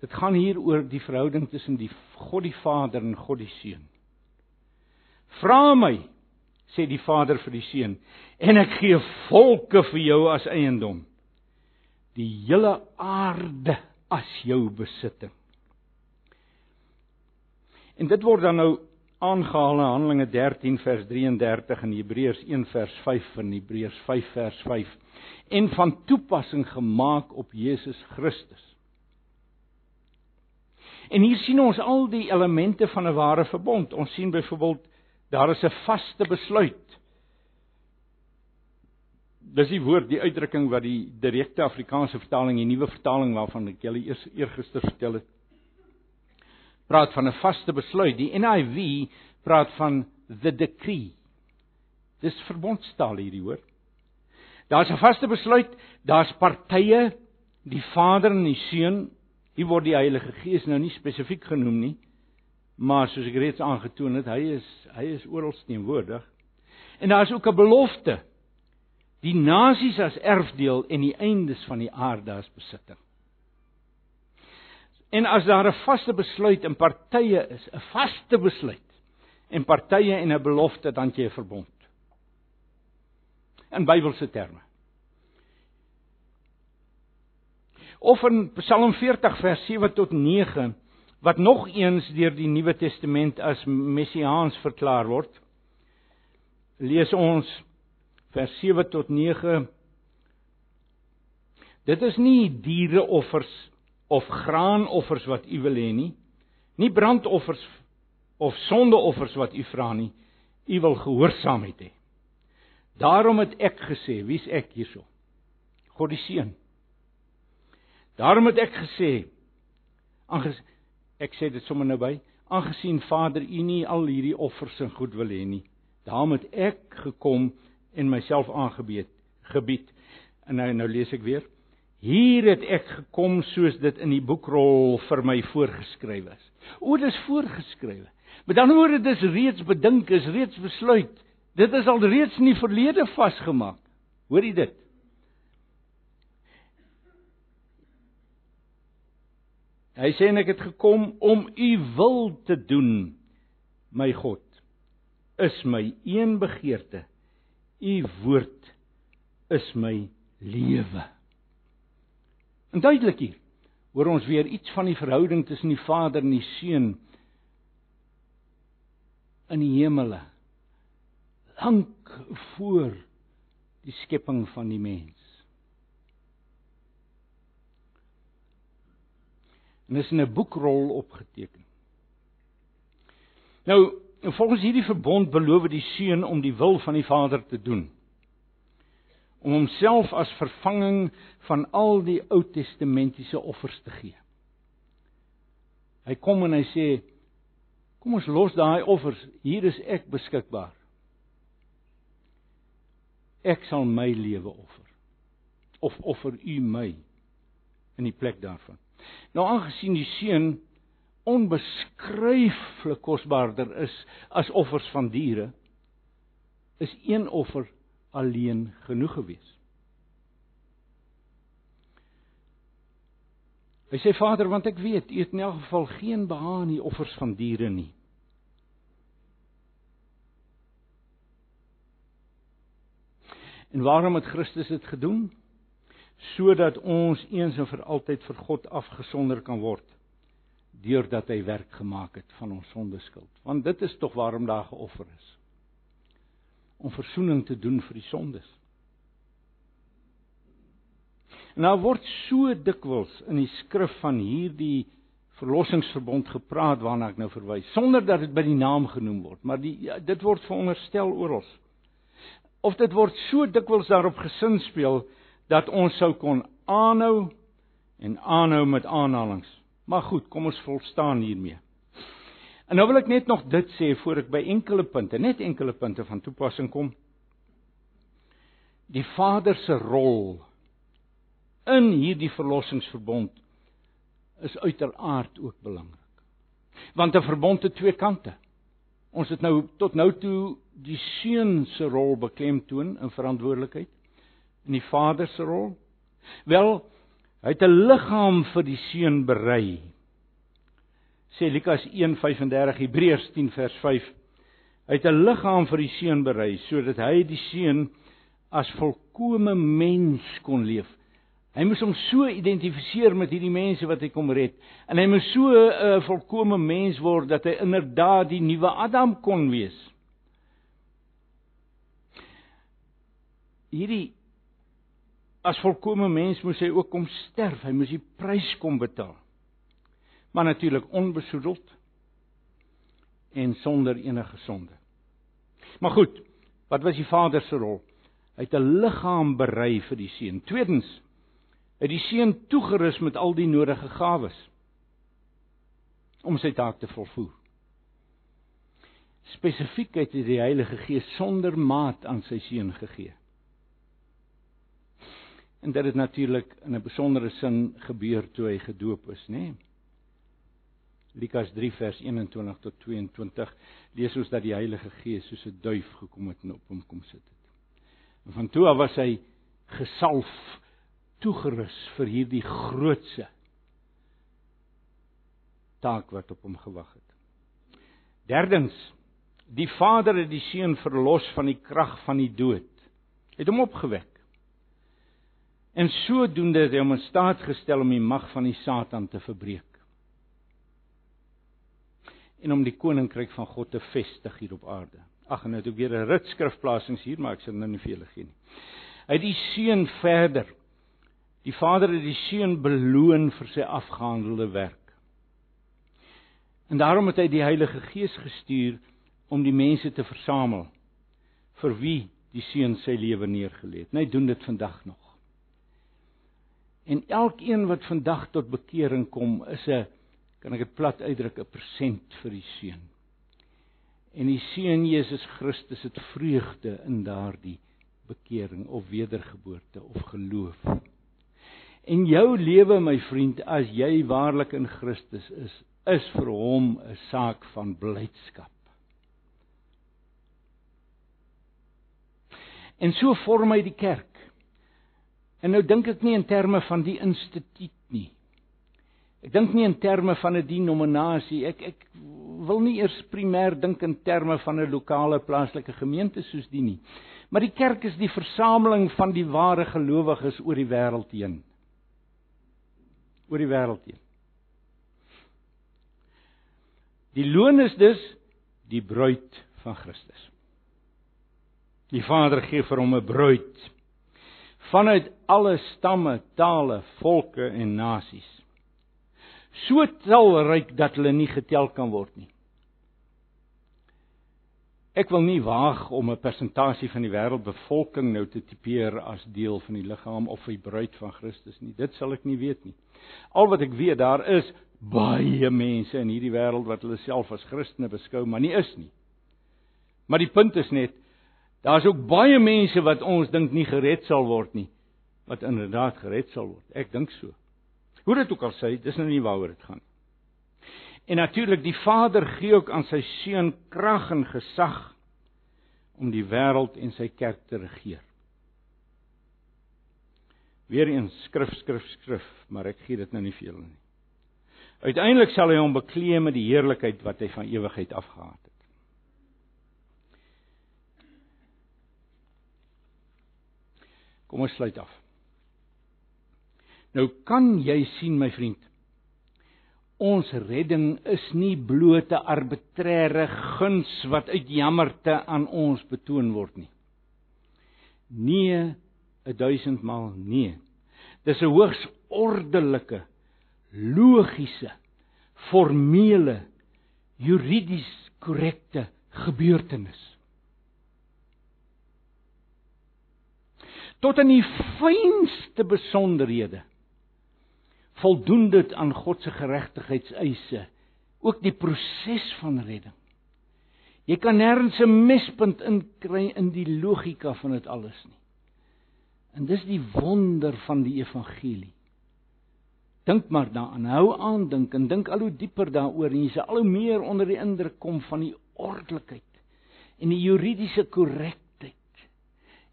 dit gaan hier oor die verhouding tussen die God die Vader en God die Seun. Vra my, sê die Vader vir die Seun, en ek gee volke vir jou as eiendom. Die hele aarde as jou besitting. En dit word dan nou aangehaal in Handelinge 13 vers 33 en Hebreërs 1 vers 5 en Hebreërs 5 vers 5 en van toepassing gemaak op Jesus Christus. En hier sien ons al die elemente van 'n ware verbond. Ons sien byvoorbeeld daar is 'n vaste besluit. Dis die woord, die uitdrukking wat die direkte Afrikaanse vertaling, die nuwe vertaling waarvan ek julle eers eergister vertel het, praat van 'n vaste besluit. Die NIV praat van the decree. Dis verbondstaal hierdie hoor. Daar's 'n vaste besluit, daar's partye, die Vader en die Seun. Hier word die Heilige Gees nou nie spesifiek genoem nie, maar soos ek reeds aangetoon het, hy is hy is oral teenwoordig. En daar's ook 'n belofte. Die nasies as erfdeel en die eindes van die aarde as besitting. En as daar 'n vaste besluit in partye is, 'n vaste besluit en partye en 'n belofte dan jy 'n verbond. In Bybelse terme. Of in Psalm 40 vers 7 tot 9 wat nog eens deur die Nuwe Testament as messiaans verklaar word. Lees ons vers 7 tot 9. Dit is nie diereoffers of graanoffers wat u wil hê nie. Nie brandoffers of sondeoffers wat u vra nie. U wil gehoorsaamheid hê. Daarom het ek gesê, wie's ek hierso? God die Seun. Daarom het ek gesê, aanges ek sê dit sommer nou by, aangesien Vader u nie al hierdie offers en goed wil hê nie. Daarom het ek gekom en myself aangebied, gebied. En nou nou lees ek weer. Hier het ek gekom soos dit in die boekrol vir my voorgeskryf is. O, dit is voorgeskryf. Met ander woorde, dis reeds bedink, is reeds besluit. Dit is al reeds in die verlede vasgemaak. Hoor jy dit? Hy sê en ek het gekom om u wil te doen, my God. Is my een begeerte. U woord is my lewe. En duidelik hier hoor ons weer iets van die verhouding tussen die Vader en die Seun in die hemele lank voor die skepping van die mens. En is in 'n boekrol opgeteken. Nou, volgens hierdie verbond beloof die Seun om die wil van die Vader te doen om homself as vervanging van al die Ou Testamentiese offers te gee. Hy kom en hy sê kom ons los daai offers, hier is ek beskikbaar. Ek sal my lewe offer. Of offer u my in die plek daarvan. Nou aangesien die seun onbeskryflik kosbaarder is as offers van diere, is een offer alleen genoeg gewees. Hy sê Vader, want ek weet U het in elk geval geen behaag in die offers van diere nie. En waarom het Christus dit gedoen? Sodat ons eens en vir altyd vir God afgesonder kan word deurdat hy werk gemaak het van ons sondeskuld. Want dit is tog waarom daar geoffer is om verzoening te doen vir die sondes. Nou word so dikwels in die skrif van hierdie verlossingsverbond gepraat waarna ek nou verwys sonder dat dit by die naam genoem word, maar die ja, dit word veronderstel oral. Of dit word so dikwels daarop gesin speel dat ons sou kon aanhou en aanhou met aanhalings. Maar goed, kom ons volstaan hiermee. En nou wil ek net nog dit sê voor ek by enkele punte, net enkele punte van toepassing kom. Die Vader se rol in hierdie verlossingsverbond is uiteraard ook belangrik. Want 'n verbond het twee kante. Ons het nou tot nou toe die seun se rol beklemtoon in verantwoordelikheid en die vader se rol. Wel, hy het 'n liggaam vir die seun berei. Sê Lukas 1:35 Hebreërs 10 vers 5. Hy het 'n liggaam vir die seun berei sodat hy die seun as volkomme mens kon leef. Hy moes hom so identifiseer met hierdie mense wat hy kom red en hy moes so 'n uh, volkomme mens word dat hy inderdaad die nuwe Adam kon wees. Hierdie as volkomme mens moes hy ook kom sterf, hy moes die prys kom betaal. Maar natuurlik onbesoedeld en sonder enige sonde. Maar goed, wat was die Vader se rol? Hy het 'n liggaam berei vir die seun. Tweedens, het die seun toegerus met al die nodige gawes om sy taak te volvoer. Spesifiek het hy die Heilige Gees sonder maat aan sy seun gegee. En dit het natuurlik in 'n besondere sin gebeur toe hy gedoop is, nê? Nee? Lukas 3 vers 21 tot 22 lees ons dat die Heilige Gees soos 'n duif gekom het en op hom kom sit het. En van toe af was hy gesalf, toegerus vir hierdie grootse taak wat op hom gewag het. Derdens, die Vader het die seun verlos van die krag van die dood. Het hom opgewek. En sodoende het hy hom in staat gestel om die mag van die Satan te verbreek. En om die koninkryk van God te vestig hier op aarde. Ag en nou het ek weer 'n rit skrifplasings hier, maar ek sal nou nie vir julle gee nie. Hy het die seun verder. Die Vader het die seun beloon vir sy afgehandelde werk. En daarom het hy die Heilige Gees gestuur om die mense te versamel vir wie die seun sy lewe neergelê het. Hy doen dit vandag nog. En elkeen wat vandag tot bekering kom, is 'n kan ek dit plat uitdruk, 'n persent vir die seun. En die seun Jesus Christus het vreugde in daardie bekering of wedergeboorte of geloof. En jou lewe my vriend as jy waarlik in Christus is, is vir hom 'n saak van blydskap. En so vorm hy die kerk. En nou dink ek nie in terme van die instituut nie. Ek dink nie in terme van 'n denominasie. Ek ek wil nie eers primêr dink in terme van 'n lokale plaaslike gemeente soos die nie. Maar die kerk is die versameling van die ware gelowiges oor die wêreld heen. Oor die wêreld heen. Die loon is dus die bruid van Christus. Die Vader gee vir hom 'n bruid vanuit alle stamme, tale, volke en nasies so talryk dat hulle nie getel kan word nie. Ek wil nie waag om 'n persentasie van die wêreldbevolking nou te tipeer as deel van die liggaam of die bruid van Christus nie. Dit sal ek nie weet nie. Al wat ek weet, daar is baie mense in hierdie wêreld wat hulle self as Christene beskou, maar nie is nie. Maar die punt is net daar's ook baie mense wat ons dink nie gered sal word nie, wat inderdaad gered sal word. Ek dink so. Hoe dit ook al sê, dis nou nie waaroor dit gaan. En natuurlik die Vader gee ook aan sy seun krag en gesag om die wêreld en sy kerk te regeer. Weereens skrif skrif skrif, maar ek gee dit nou nie vir julle nie. Uiteindelik sal hy hom bekleë met die heerlikheid wat hy van ewigheid af gehad het. Kom ons sluit af. Nou kan jy sien my vriend. Ons redding is nie blote arbitreëre guns wat uit jammerte aan ons betoon word nie. Nee, 'n duisend maal nee. Dis 'n hoogs ordelike, logiese, formele, juridies korrekte gebeurtenis. Tot in die fynste besonderhede voldoen dit aan God se geregtigheidseise, ook die proses van redding. Jy kan nêrens 'n mespunt inkry in die logika van dit alles nie. En dis die wonder van die evangelie. Dink maar daaraan, hou aan dink en dink al hoe dieper daaroor en jy sal al hoe meer onder die indruk kom van die ordelikheid en die juridiese korrektheid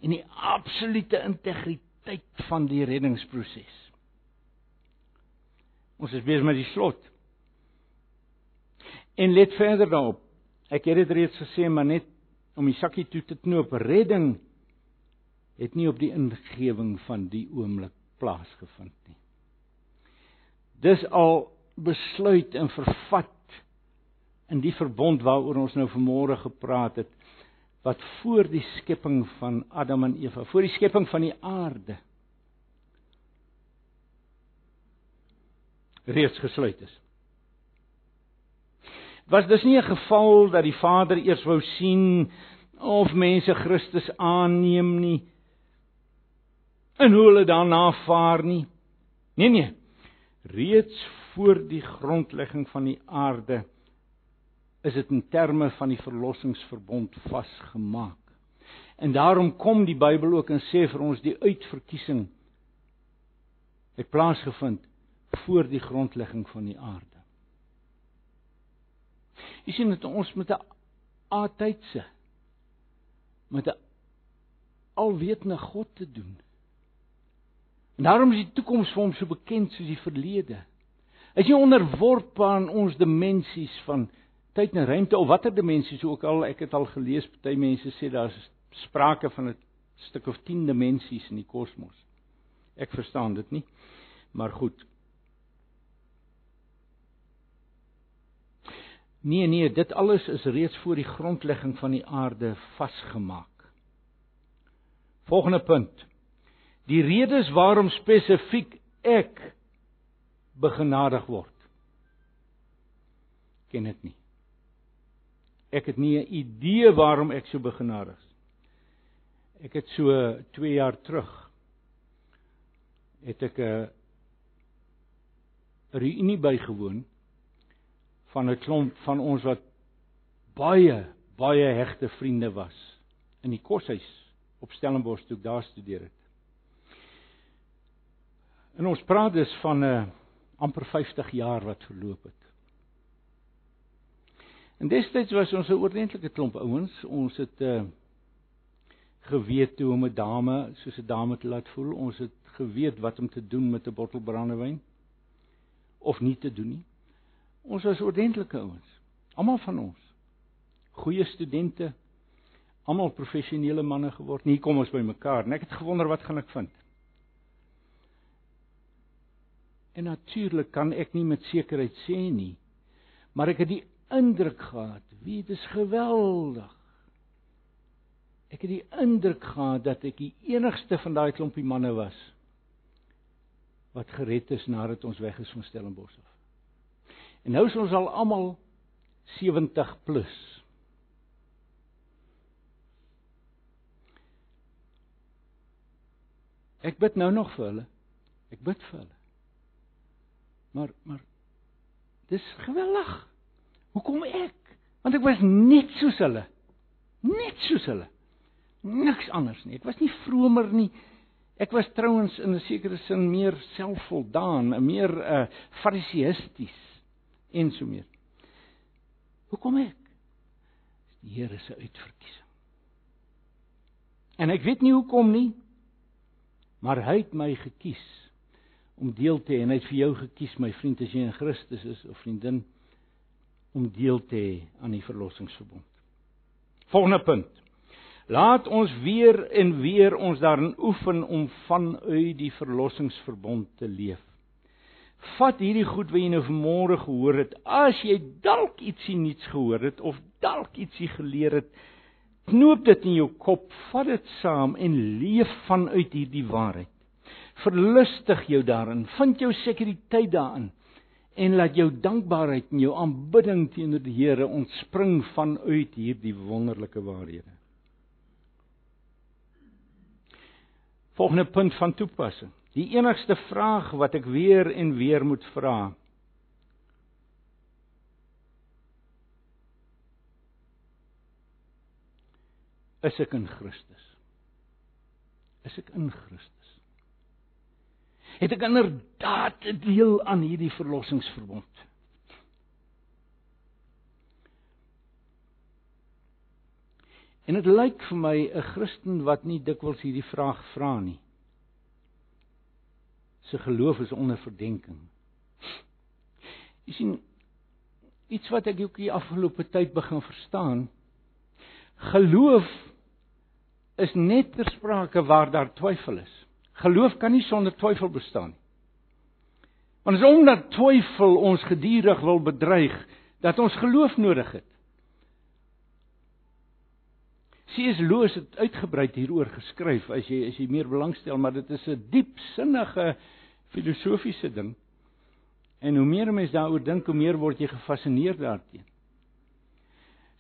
en die absolute integriteit van die reddingsproses. Ons is besig met die slot. En let verder daarop. Ek het dit reeds gesê, maar net om die sakkie toe te knoop, redding het nie op die ingewing van die oomblik plaasgevind nie. Dis al besluit en vervat in die verbond waaroor ons nou vanmôre gepraat het wat voor die skepping van Adam en Eva, voor die skepping van die aarde reeds gesluit is. Was dis nie 'n geval dat die Vader eers wou sien of mense Christus aanneem nie en hoe hulle daarna vaar nie. Nee nee. Reeds voor die grondlegging van die aarde is dit in terme van die verlossingsverbond vasgemaak. En daarom kom die Bybel ook en sê vir ons die uitverkiesing het plaasgevind voor die grondlegging van die aarde. Jy sien dit ons met 'n altydse met 'n alwetende God te doen. En daarom is die toekoms vir hom so bekend soos die verlede. Hy is nie onderworpe aan ons dimensies van tyd en ruimte of watter dimensies ook al ek het al gelees party mense sê daar's sprake van 'n stuk of 10 dimensies in die kosmos. Ek verstaan dit nie. Maar goed. Nee nee, dit alles is reeds voor die grondlegging van die aarde vasgemaak. Volgende punt. Die redes waarom spesifiek ek begenadig word. Ken dit nie. Ek het nie 'n idee waarom ek so begenadig is. Ek het so 2 jaar terug het ek 'n reunie bygewoon van 'n klomp van ons wat baie baie hegte vriende was in die koshuis op Stellenbosch toe ek daar studeer het. En ons praat dus van 'n uh, amper 50 jaar wat verloop het. En destyds was ons 'n oordentlike klomp ouens. Ons het uh geweet hoe om 'n dame soos 'n dame te laat voel. Ons het geweet wat om te doen met 'n bottel brandewyn of nie te doen nie. Ons was oordentlike ouens. Almal van ons. Goeie studente. Almal professionele manne geword. Nie kom ons by mekaar nie. Ek het gewonder wat gaan ek vind. En natuurlik kan ek nie met sekerheid sê nie, maar ek het die indruk gehad, wie dit is geweldig. Ek het die indruk gehad dat ek die enigste van daai klompie manne was wat gered is nadat ons weg is van Stellenbosch af. En nou is ons al almal 70 plus. Ek bid nou nog vir hulle. Ek bid vir hulle. Maar maar dis geweldig. Hoekom ek? Want ek was net soos hulle. Net soos hulle. Niks anders nie. Ek was nie vromer nie. Ek was trouens in 'n sekere sin meer selfvoldaan, meer uh fariseïsties en so meer. Hoekom ek? Dis die Here se uitverkiesing. En ek weet nie hoekom nie, maar hy het my gekies om deel te hê en hy het vir jou gekies my vriend as jy in Christus is of vriendin om deel te hê aan die verlossingsverbond. Volgende punt. Laat ons weer en weer ons daarin oefen om vanuit die verlossingsverbond te leef. Vat hierdie goed wat jy nou vanmôre gehoor het. As jy dalk ietsie nuuts gehoor het of dalk ietsie geleer het, knoop dit in jou kop, vat dit saam en leef vanuit hierdie waarheid verlustig jou daarin, vind jou sekuriteit daarin en laat jou dankbaarheid en jou aanbidding teenoor die Here ontspring vanuit hierdie wonderlike waarhede. Volgende punt van toepassing. Die enigste vraag wat ek weer en weer moet vra. Is ek in Christus? is ek in Christus. Het ek inderdaad 'n deel aan hierdie verlossingsverbond? En dit lyk vir my 'n Christen wat nie dikwels hierdie vraag vra nie. Sy geloof is onder verdenking. Jy sien iets wat ek ook die afgelope tyd begin verstaan. Geloof is net ter sprake waar daar twyfel is. Geloof kan nie sonder twyfel bestaan nie. Want is omdat twyfel ons gedurig wil bedreig dat ons geloof nodig het. C.S. Lewis het uitgebrei hieroor geskryf as jy as jy meer belangstel, maar dit is 'n diepsinnige filosofiese ding. En hoe meer mense daaroor dink, hoe meer word jy gefassineer daarteenoor.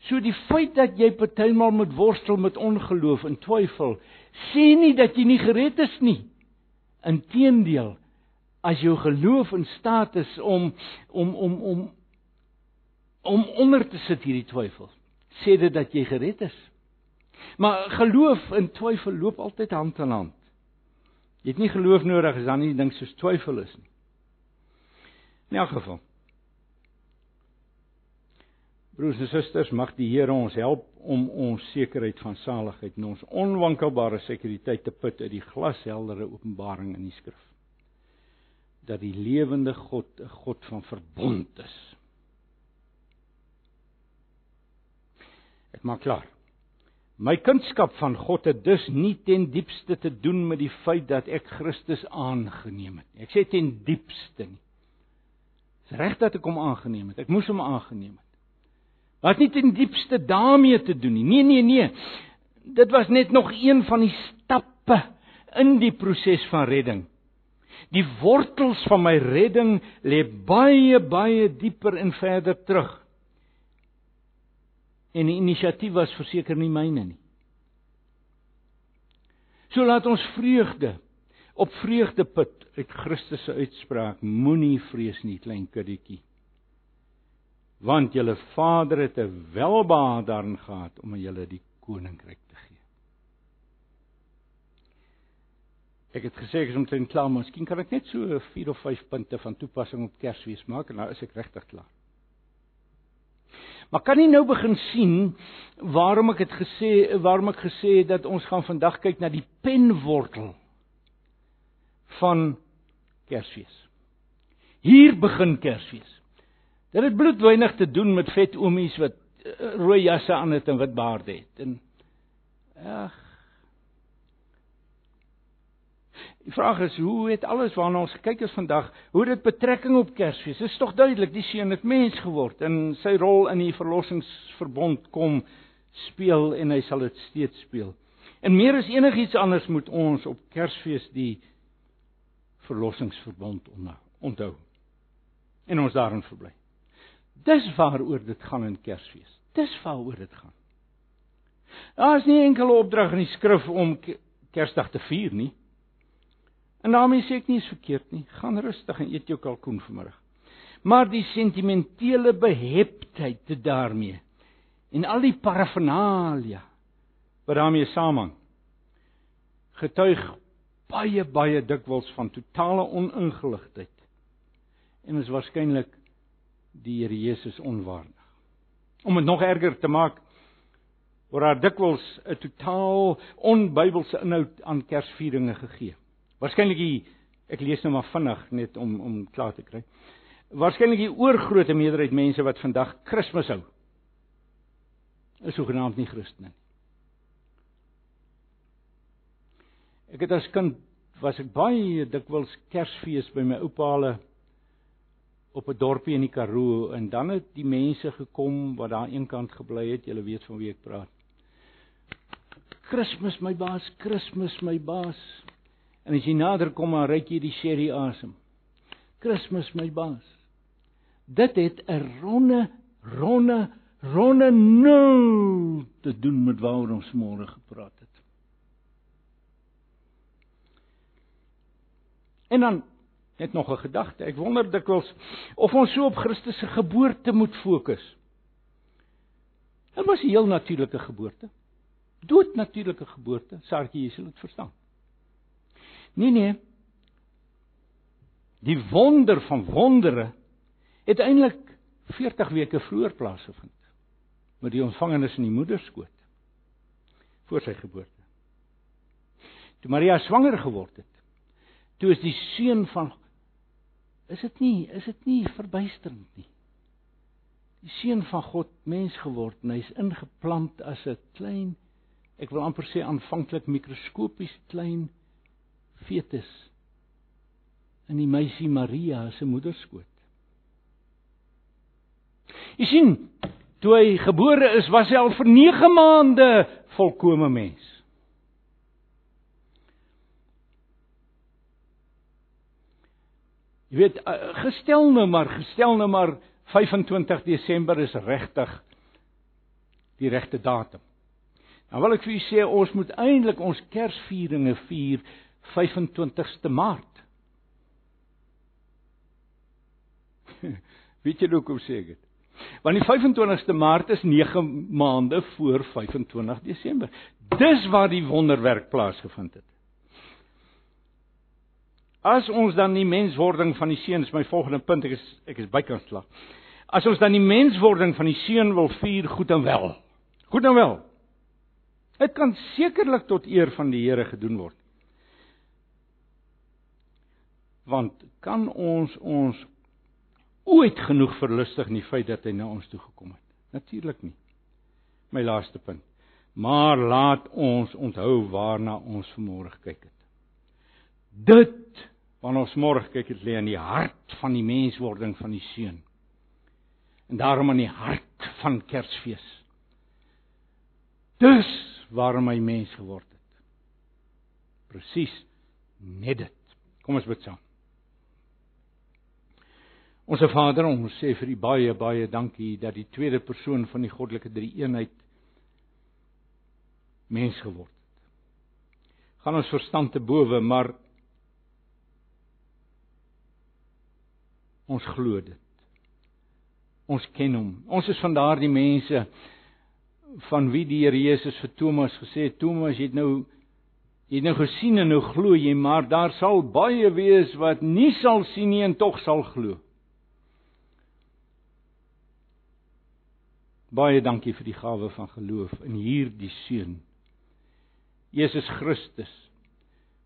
So die feit dat jy partymal moet worstel met ongeloof en twyfel, sê nie dat jy nie gered is nie. Inteendeel, as jou geloof in staat is om om om om om onder te sit hierdie twyfel, sê dit dat jy gered is. Maar geloof en twyfel loop altyd hand aan hand. Jy het nie geloof nodig as dan nie ding soos twyfel is nie. In elk geval. Broers en susters, mag die Here ons help om ons sekerheid van saligheid en ons onwankelbare sekuriteit te put uit die glasheldere openbaring in die skrif. Dat die lewende God 'n God van verbond is. Ek maak klaar. My kunskap van God het dus nie ten diepste te doen met die feit dat ek Christus aangeneem het. Ek sê ten diepste nie. Dis reg dat ek hom aangeneem het. Ek moes hom aangeneem het. Dit het nie ten diepste daarmee te doen nie. Nee, nee, nee. Dit was net nog een van die stappe in die proses van redding. Die wortels van my redding lê baie baie dieper en verder terug en die inisiatief was verseker nie myne nie. So laat ons vreugde op vreugde put uit Christus se uitspraak: Moenie vrees nie, klein kindertjie. Want julle Vader het 'n welbehae daarin gehad om aan julle die koninkryk te gee. Ek het gesê ek is omtrent klaar, maar miskien kan ek net so 4 of 5 punte van toepassing op Kersfees maak en nou is ek regtig klaar. Maar kan nie nou begin sien waarom ek het gesê waarom ek gesê het dat ons gaan vandag kyk na die penwortel van Kersfees. Hier begin Kersfees. Dit het bloedwynig te doen met vet oomies wat eh, rooi jasse aan het en wit baarde het. En ag Die vraag is hoe het alles waarna ons gekyk het vandag, hoe dit betrekking op Kersfees? Dit is tog duidelik die seun het mens geword en sy rol in die verlossingsverbond kom speel en hy sal dit steeds speel. En meer as enigiets anders moet ons op Kersfees die verlossingsverbond onthou. En ons daarin verbly. Dis waaroor dit gaan in Kersfees. Dis waaroor dit gaan. Daar is nie enkele opdrag in die skrif om Kersdag te vier nie. En daarmee sê ek nie is verkeerd nie. Gaan rustig en eet jou kalkoen vanmiddag. Maar die sentimentele beheptheid te daarmee en al die parafernalia wat daarmee saamhang getuig baie baie dikwels van totale oningeligtheid en is waarskynlik die Here Jesus onwaardig. Om dit nog erger te maak word daar dikwels 'n totaal onbybelse inhoud aan Kersvieringe gegee. Waarskynlik ek lees nou maar vinnig net om om klaar te kry. Waarskynlik die oorgrootste meerderheid mense wat vandag Kersfees hou is sogenaamd nie Christene nie. Ek het as kind was ek baie dikwels Kersfees by my oupaale op 'n dorpie in die Karoo en dan het die mense gekom wat daar eenkant gebly het, julle weet van wie ek praat. Kersfees my baas, Kersfees my baas. En as jy nader kom, dan ruik jy die sherry asem. Kersfees my baas. Dit het 'n ronde ronde ronde nul te doen met waaroor ons môre gepraat het. En dan net nog 'n gedagte. Ek wonder dikwels of ons so op Christus se geboorte moet fokus. Dit was 'n heel natuurlike geboorte. Dood natuurlike geboorte, Sartjie, jy sal dit verstaan. Nee nee. Die wonder van wondere het eintlik 40 weke vroeër plaasgevind met die ontvangenis in die moederskoot voor sy geboorte. Toe Maria swanger geword het, toe is die seun van is dit nie is dit nie verbuisterend nie. Die seun van God mens geword en hy's ingeplant as 'n klein ek wil amper sê aanvanklik mikroskopies klein fetus in die meisie Maria se moederskoot. Jy sien, toe hy gebore is, was hy al vir 9 maande volkomme mens. Jy weet, eh, gestel nou maar, gestel nou maar 25 Desember is regtig die regte datum. Nou wil ek vir u sê ons moet eintlik ons Kersvieringe vier 25ste Maart. *laughs* Weet jy hoekom sê ek dit? Want die 25ste Maart is 9 maande voor 25 Desember. Dis waar die wonderwerk plaasgevind het. As ons dan die menswording van die seun is my volgende punt, ek is ek is bykans klaar. As ons dan die menswording van die seun wil vier, goed en wel. Goed en wel. Dit kan sekerlik tot eer van die Here gedoen word. Want kan ons ons ooit genoeg verlustig in die feit dat hy na ons toe gekom het? Natuurlik nie. My laaste punt. Maar laat ons onthou waarna ons vanmôre gekyk het. Dit waarna ons môre kyk het lê in die hart van die menswording van die seun. En daarom in die hart van Kersfees. Dis waarom hy mens geword het. Presies net dit. Kom ons bid saam. Onse Vader, ons sê vir U baie baie dankie dat die tweede persoon van die goddelike drie-eenheid mens geword het. Gaan ons verstand te bowe, maar ons glo dit. Ons ken hom. Ons is van daardie mense van wie die Here Jesus vir Thomas gesê het: "Thomas, jy het nou jy het nou gesien en nou glo jy, maar daar sal baie wees wat nie sal sien nie en tog sal glo." Baie dankie vir die gawe van geloof in hierdie seun. Jesus Christus,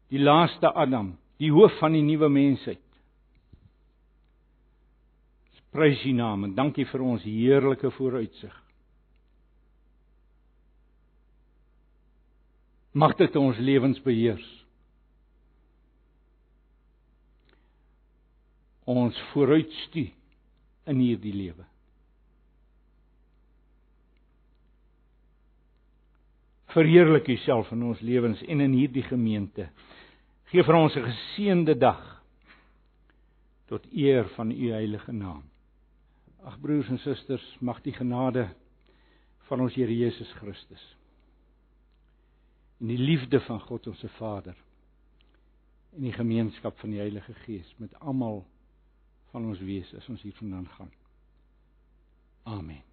die laaste Adam, die hoof van die nuwe mensheid. Prys U naam en dankie vir ons heerlike vooruitsig. Mag dit ons lewens beheers. Ons vooruitstuur in hierdie lewe. verheerlik U self in ons lewens en in hierdie gemeente. Geef vir ons 'n geseënde dag tot eer van U heilige naam. Ag broers en susters, mag die genade van ons Here Jesus Christus en die liefde van God ons se Vader en die gemeenskap van die Heilige Gees met almal van ons wees as ons hiervandaan gaan. Amen.